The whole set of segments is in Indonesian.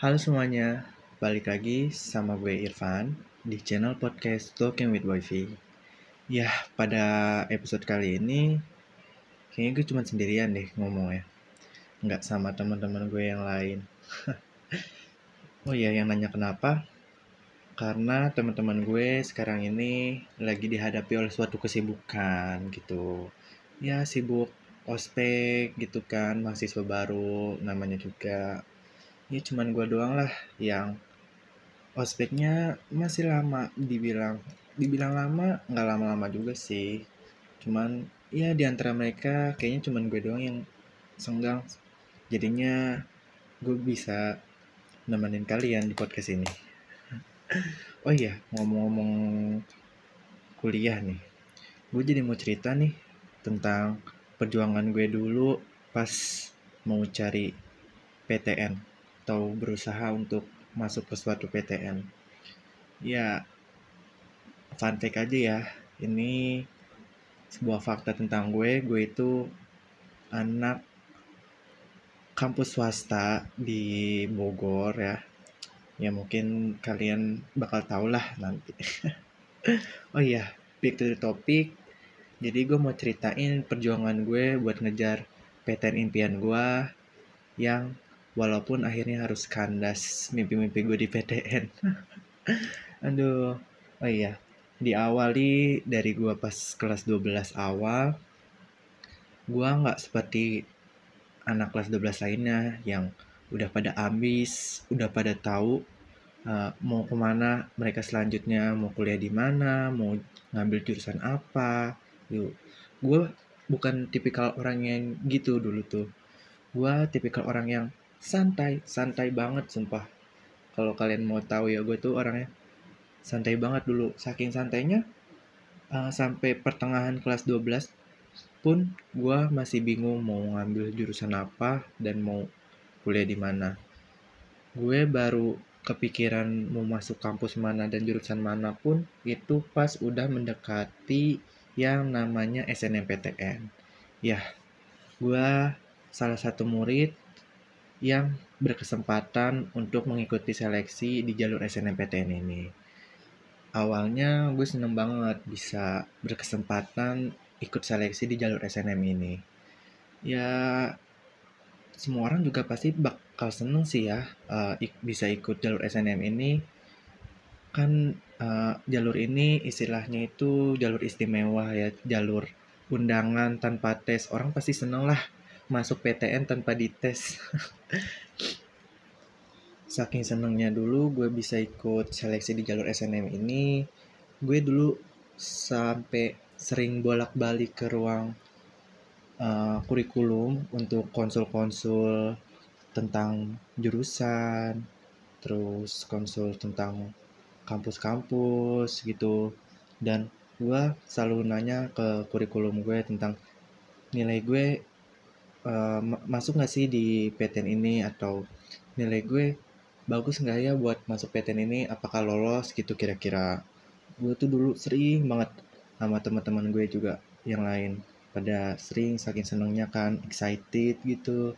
Halo semuanya, balik lagi sama gue Irfan di channel podcast Talking with Wifi. Ya, pada episode kali ini kayaknya gue cuma sendirian deh ngomongnya. Nggak sama teman-teman gue yang lain. oh iya, yang nanya kenapa? Karena teman-teman gue sekarang ini lagi dihadapi oleh suatu kesibukan gitu. Ya, sibuk ospek gitu kan, mahasiswa baru namanya juga ya cuman gue doang lah yang ospeknya masih lama dibilang dibilang lama nggak lama-lama juga sih. Cuman ya di antara mereka kayaknya cuman gue doang yang senggang. Jadinya gue bisa nemenin kalian di podcast ini. Oh iya ngomong-ngomong kuliah nih. Gue jadi mau cerita nih tentang perjuangan gue dulu pas mau cari PTN atau berusaha untuk masuk ke suatu PTN. Ya, fun fact aja ya, ini sebuah fakta tentang gue, gue itu anak kampus swasta di Bogor ya. Ya mungkin kalian bakal tau lah nanti. oh iya, back to the topic. Jadi gue mau ceritain perjuangan gue buat ngejar PTN impian gue yang walaupun akhirnya harus kandas mimpi-mimpi gue di PTN aduh oh iya. Diawali dari gue pas kelas 12 awal gue nggak seperti anak kelas 12 lainnya yang udah pada ambis udah pada tahu uh, mau ke mana mereka selanjutnya mau kuliah di mana mau ngambil jurusan apa yuk gue bukan tipikal orang yang gitu dulu tuh. Gue tipikal orang yang santai santai banget sumpah. Kalau kalian mau tahu ya gue tuh orangnya santai banget dulu. Saking santainya uh, sampai pertengahan kelas 12 pun gue masih bingung mau ngambil jurusan apa dan mau kuliah di mana. Gue baru kepikiran mau masuk kampus mana dan jurusan mana pun itu pas udah mendekati yang namanya SNMPTN ya gue salah satu murid yang berkesempatan untuk mengikuti seleksi di jalur SNMPTN ini. Awalnya gue seneng banget bisa berkesempatan ikut seleksi di jalur SNM ini. Ya, semua orang juga pasti bakal seneng sih ya uh, bisa ikut jalur SNM ini. Kan uh, jalur ini istilahnya itu jalur istimewa ya, jalur undangan tanpa tes. Orang pasti seneng lah masuk PTN tanpa dites. Saking senengnya dulu gue bisa ikut seleksi di jalur SNM ini. Gue dulu sampai sering bolak-balik ke ruang uh, kurikulum untuk konsul-konsul tentang jurusan terus konsul tentang kampus-kampus gitu. Dan gue selalu nanya ke kurikulum gue tentang nilai gue uh, masuk nggak sih di PTN ini? Atau nilai gue bagus nggak ya buat masuk PTN ini? Apakah lolos gitu kira-kira? Gue tuh dulu sering banget sama teman-teman gue juga yang lain. Pada sering saking senengnya kan excited gitu.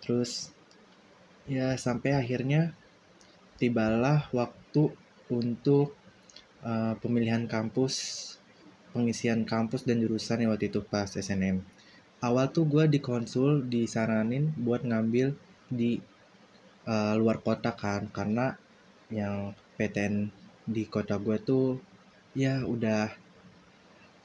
Terus ya sampai akhirnya tibalah waktu untuk uh, pemilihan kampus pengisian kampus dan jurusan yang waktu itu pas SNM awal tuh gue dikonsul disaranin buat ngambil di uh, luar kota kan. Karena yang PTN di kota gue tuh ya udah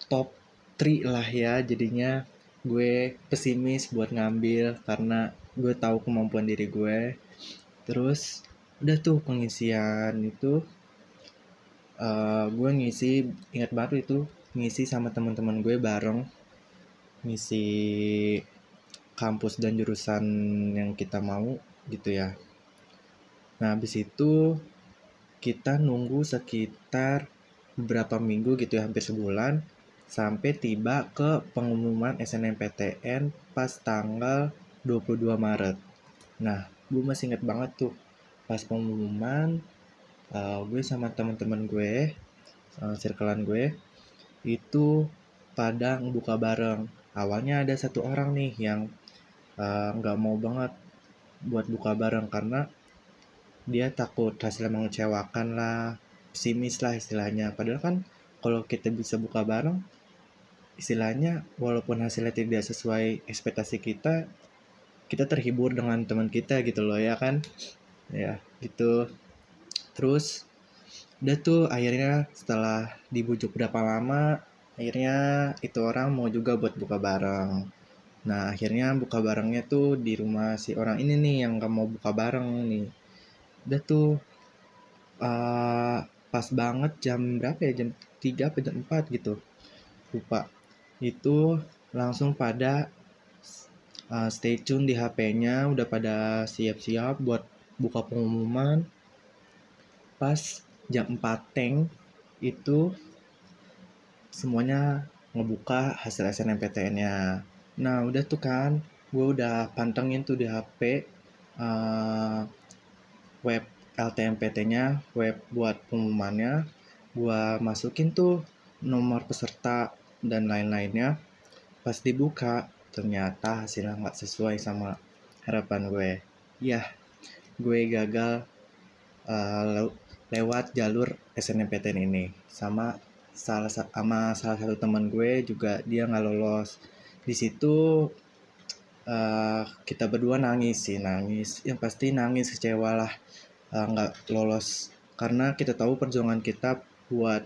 top 3 lah ya. Jadinya gue pesimis buat ngambil karena gue tahu kemampuan diri gue. Terus udah tuh pengisian itu uh, gue ngisi ingat banget itu ngisi sama teman-teman gue bareng ngisi kampus dan jurusan yang kita mau gitu ya. Nah, habis itu kita nunggu sekitar beberapa minggu gitu ya, hampir sebulan sampai tiba ke pengumuman SNMPTN pas tanggal 22 Maret. Nah, gue masih inget banget tuh pas pengumuman uh, gue sama teman-teman gue, uh, circlean gue itu pada buka bareng awalnya ada satu orang nih yang eh, nggak uh, mau banget buat buka bareng karena dia takut hasilnya mengecewakan lah pesimis lah istilahnya. Padahal kan kalau kita bisa buka bareng istilahnya walaupun hasilnya tidak sesuai ekspektasi kita kita terhibur dengan teman kita gitu loh ya kan? Ya gitu. Terus udah tuh akhirnya setelah dibujuk berapa lama akhirnya itu orang mau juga buat buka bareng. Nah akhirnya buka barengnya tuh di rumah si orang ini nih yang gak mau buka bareng nih. Udah tuh uh, pas banget jam berapa ya? Jam 3 atau jam 4 gitu. Lupa. Itu langsung pada uh, stay tune di HP-nya udah pada siap-siap buat buka pengumuman. Pas jam 4 teng itu semuanya ngebuka hasil SNMPTN-nya nah udah tuh kan gue udah pantengin tuh di HP uh, web LTMPT-nya, web buat pengumumannya, gua masukin tuh nomor peserta dan lain-lainnya. Pas dibuka, ternyata hasilnya nggak sesuai sama harapan gue. Ya, gue gagal uh, lewat jalur SNMPTN ini. Sama salah sama salah satu teman gue juga dia nggak lolos. Di situ uh, kita berdua nangis sih, nangis. Yang pasti nangis kecewa lah Eh, nggak uh, lolos karena kita tahu perjuangan kita buat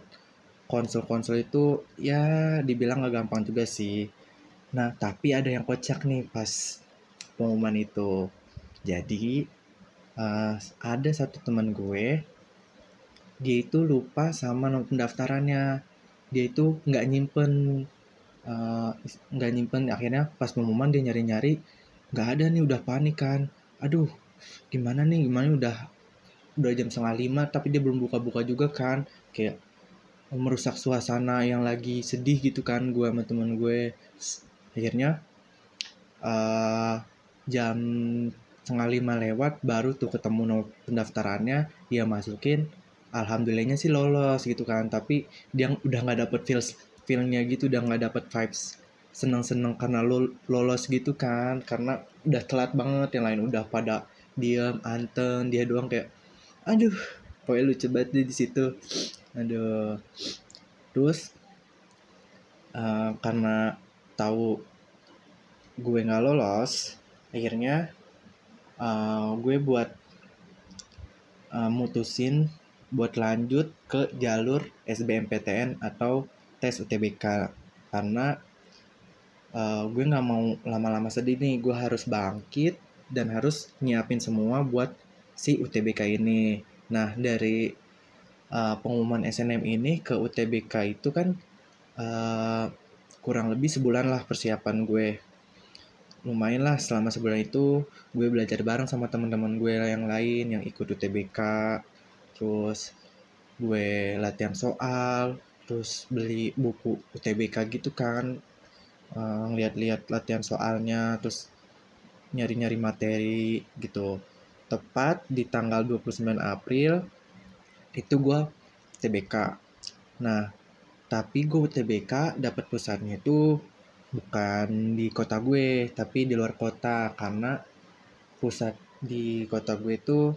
konsol-konsol itu ya dibilang nggak gampang juga sih nah tapi ada yang kocak nih pas pengumuman itu jadi uh, ada satu teman gue dia itu lupa sama nomor pendaftarannya. Dia itu nggak nyimpen eh, nggak uh, nyimpen akhirnya pas pengumuman dia nyari-nyari nggak ada nih udah panik kan. Aduh gimana nih? Gimana udah udah jam setengah lima tapi dia belum buka-buka juga kan. Kayak merusak suasana yang lagi sedih gitu kan gue sama temen gue. Akhirnya uh, jam setengah lima lewat baru tuh ketemu nomor pendaftarannya. Dia masukin alhamdulillahnya sih lolos gitu kan. Tapi dia udah nggak dapet feels feelnya gitu udah nggak dapet vibes seneng-seneng karena lo lolos gitu kan. Karena udah telat banget yang lain udah pada diam anteng dia doang kayak aduh pokoknya lucu banget deh di situ. Aduh. Terus uh, karena tahu gue nggak lolos akhirnya uh, gue buat uh, mutusin buat lanjut ke jalur SBMPTN atau tes UTBK karena uh, gue nggak mau lama-lama sedih nih gue harus bangkit dan harus nyiapin semua buat si UTBK ini. Nah, dari uh, pengumuman SNM ini ke UTBK itu kan uh, kurang lebih sebulan lah persiapan gue. Lumayan lah selama sebulan itu gue belajar bareng sama teman-teman gue yang lain yang ikut UTBK. Terus gue latihan soal, terus beli buku UTBK gitu kan. Uh, lihat-lihat latihan soalnya, terus nyari-nyari materi gitu tepat di tanggal 29 April itu gue TBK. Nah, tapi gue TBK dapat pusatnya itu bukan di kota gue, tapi di luar kota karena pusat di kota gue itu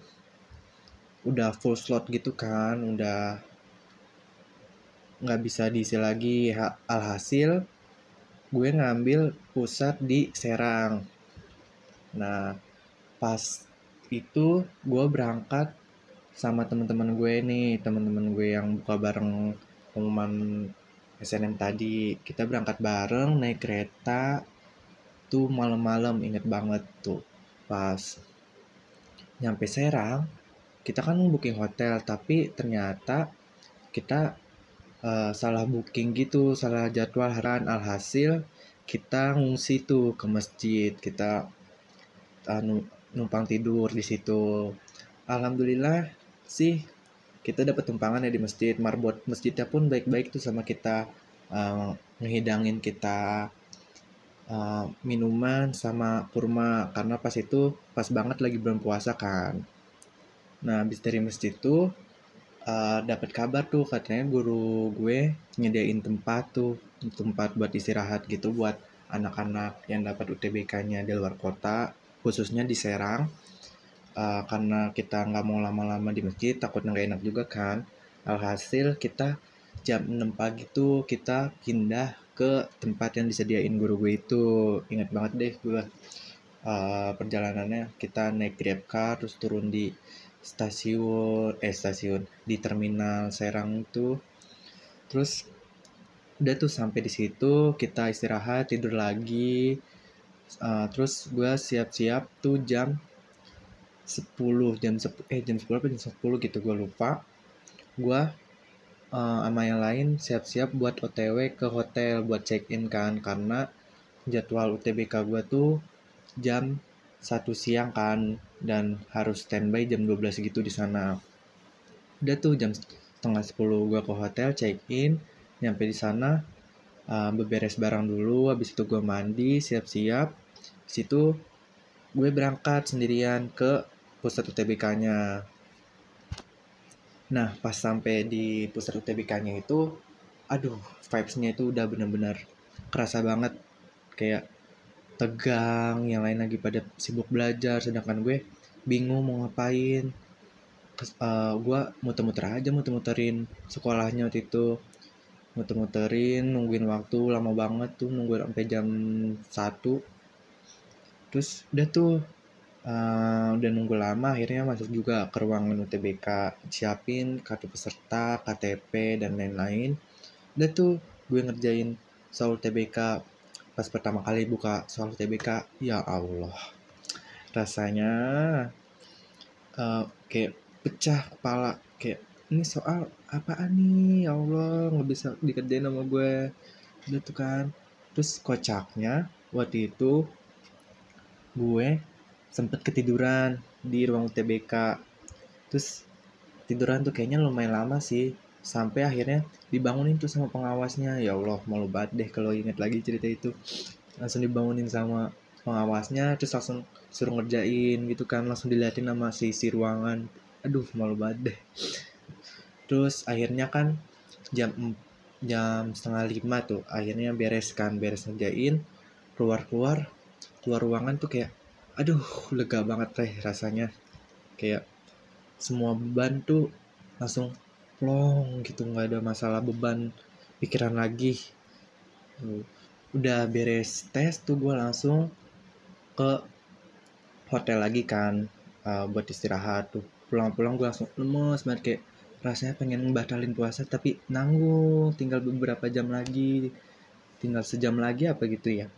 udah full slot gitu kan, udah nggak bisa diisi lagi alhasil gue ngambil pusat di Serang. Nah, pas itu gue berangkat sama teman-teman gue nih teman-teman gue yang buka bareng pengumuman SNM tadi kita berangkat bareng naik kereta tuh malam-malam inget banget tuh pas nyampe Serang kita kan booking hotel tapi ternyata kita uh, salah booking gitu salah jadwal haran alhasil kita ngungsi tuh ke masjid. Kita anu numpang tidur di situ. Alhamdulillah sih kita dapat tumpangan ya di masjid. Marbot masjidnya pun baik-baik tuh sama kita uh, kita uh, minuman sama kurma. Karena pas itu pas banget lagi belum puasa kan nah habis dari masjid tuh uh, dapat kabar tuh katanya guru gue nyediain tempat tuh tempat buat istirahat gitu buat anak-anak yang dapat UTBK-nya di luar kota khususnya di Serang. Uh, karena kita nggak mau lama-lama di masjid takut nggak enak juga kan. Alhasil kita jam 6 pagi tuh kita pindah ke tempat yang disediain guru gue itu. Ingat banget deh gue uh, perjalanannya. Kita naik grab car terus turun di stasiun eh stasiun di terminal Serang itu. Terus udah tuh sampai di situ kita istirahat tidur lagi. Uh, terus gue siap-siap tuh jam 10 jam 10 eh jam 10 apa jam 10 gitu gue lupa. Gue uh, sama yang lain siap-siap buat OTW ke hotel buat check in kan karena jadwal UTBK gue tuh jam satu siang kan dan harus standby jam 12 gitu di sana. Udah tuh jam setengah 10 gue ke hotel check in nyampe di sana uh, beberes barang dulu habis itu gue mandi siap-siap. Situ gue berangkat sendirian ke pusat UTBK-nya nah pas sampai di pusat UTBK-nya itu aduh vibes-nya itu udah bener-bener kerasa banget. Kayak tegang yang lain lagi pada sibuk belajar sedangkan gue bingung mau ngapain. Uh, gue muter-muter aja muter-muterin sekolahnya waktu itu. Muter-muterin nungguin waktu lama banget tuh nungguin sampai jam 1 terus udah tuh uh, udah nunggu lama akhirnya masuk juga ke ruangan UTBK siapin kartu peserta KTP dan lain-lain. Udah tuh gue ngerjain soal UTBK pas pertama kali buka soal UTBK ya Allah. Rasanya uh, kayak pecah kepala. Kayak ini soal apaan nih? Ya Allah nggak bisa dikerjain sama gue. Udah tuh kan. Terus kocaknya waktu itu gue sempet ketiduran di ruang TBK terus tiduran tuh kayaknya lumayan lama sih sampai akhirnya dibangunin tuh sama pengawasnya. Ya Allah malu banget deh kalau inget lagi cerita itu. Langsung dibangunin sama pengawasnya terus langsung suruh ngerjain gitu kan langsung diliatin sama si, si ruangan. Aduh malu banget deh. Terus akhirnya kan jam jam setengah lima tuh akhirnya beres kan beres ngerjain keluar keluar keluar ruangan tuh kayak aduh lega banget teh rasanya. Kayak semua beban tuh langsung plong gitu nggak ada masalah beban pikiran lagi. Udah beres tes tuh gue langsung ke hotel lagi kan uh, buat istirahat tuh. Pulang-pulang gue langsung lemes banget kayak rasanya pengen batalin puasa tapi nanggung tinggal beberapa jam lagi. Tinggal sejam lagi apa gitu ya.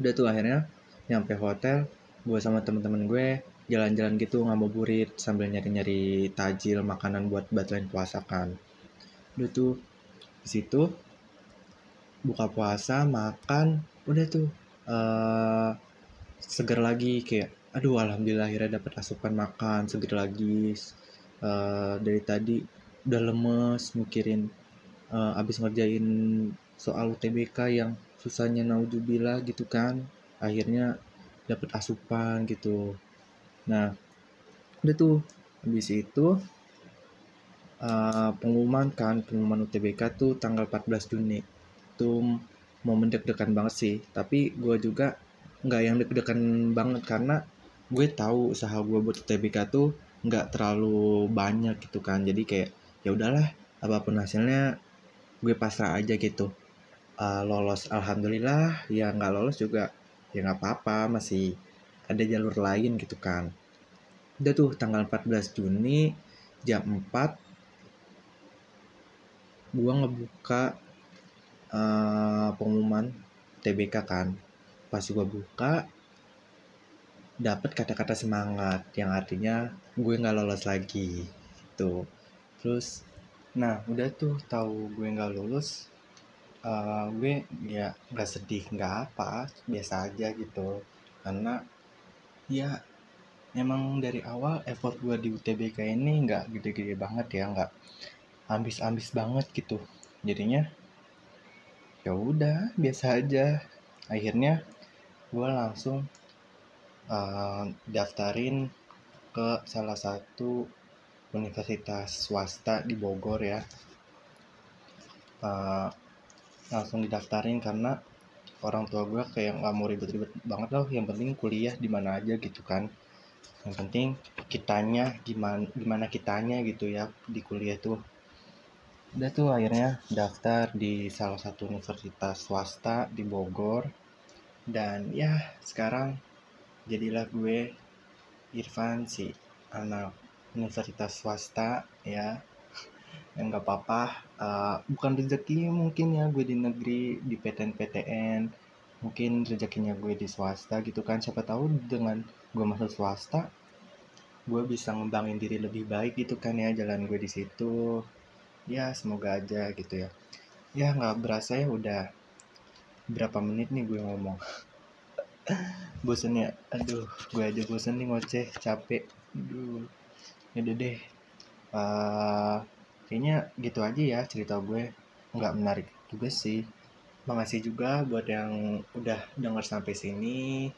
Udah tuh akhirnya nyampe hotel gue sama temen-temen gue jalan-jalan gitu ngabuburit sambil nyari-nyari tajil makanan buat batalin puasa kan. Udah tuh di situ buka puasa makan udah tuh uh, seger lagi kayak aduh alhamdulillah akhirnya dapat asupan makan seger lagi. Uh, dari tadi udah lemes mikirin uh, abis ngerjain soal UTBK yang susahnya naudzubillah gitu kan akhirnya dapat asupan gitu nah udah tuh. habis itu uh, pengumuman kan pengumuman UTBK tuh tanggal 14 Juni. Tuh mau mendek-dekan banget sih. Tapi gue juga nggak yang deg-degan banget karena gue tahu usaha gue buat UTBK tuh nggak terlalu banyak gitu kan. Jadi kayak ya udahlah apa pun hasilnya gue pasrah aja gitu. Uh, lolos alhamdulillah. Ya nggak lolos juga ya nggak apa-apa masih ada jalur lain gitu kan. Udah tuh tanggal 14 Juni jam 4 gua ngebuka uh, pengumuman TBK kan. Pas gua buka dapat kata-kata semangat yang artinya gue nggak lolos lagi tuh terus nah udah tuh tahu gue nggak lulus uh, gue ya nggak sedih nggak apa biasa aja gitu. Karena ya emang dari awal effort gue di UTBK ini nggak gede-gede banget ya nggak ambis-ambis banget gitu. Jadinya ya udah biasa aja. Akhirnya gue langsung uh, daftarin ke salah satu universitas swasta di Bogor ya. Uh, langsung didaftarin karena orang tua gue kayak nggak mau ribet-ribet banget loh yang penting kuliah di mana aja gitu kan. Yang penting kitanya gimana gimana kitanya gitu ya di kuliah tuh. Udah tuh akhirnya daftar di salah satu universitas swasta di Bogor. Dan ya sekarang jadilah gue Irfan si anak universitas swasta ya yang nggak apa-apa. Uh, bukan rezeki mungkin ya gue di negeri di PTN-PTN mungkin rezekinya gue di swasta gitu kan. Siapa tahu dengan gue masuk swasta gue bisa ngembangin diri lebih baik gitu kan ya jalan gue di situ. Ya semoga aja gitu ya. Ya nggak berasa ya udah berapa menit nih gue ngomong. Bosen ya? Aduh gue aja bosen nih ngoceh capek. Aduh. Ya deh. Uh, kayaknya gitu aja ya cerita gue. Nggak menarik juga sih. Makasih juga buat yang udah denger sampai sini.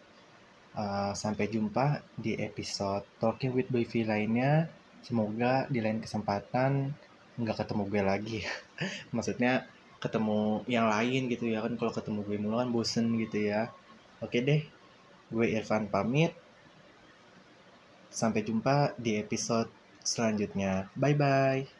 Uh, sampai jumpa di episode Talking with Boyfi lainnya. Semoga di lain kesempatan nggak ketemu gue lagi. Maksudnya ketemu yang lain gitu ya kan. Kalau ketemu gue mulu kan bosen gitu ya. Oke deh gue Irfan pamit. Sampai jumpa di episode selanjutnya. Bye bye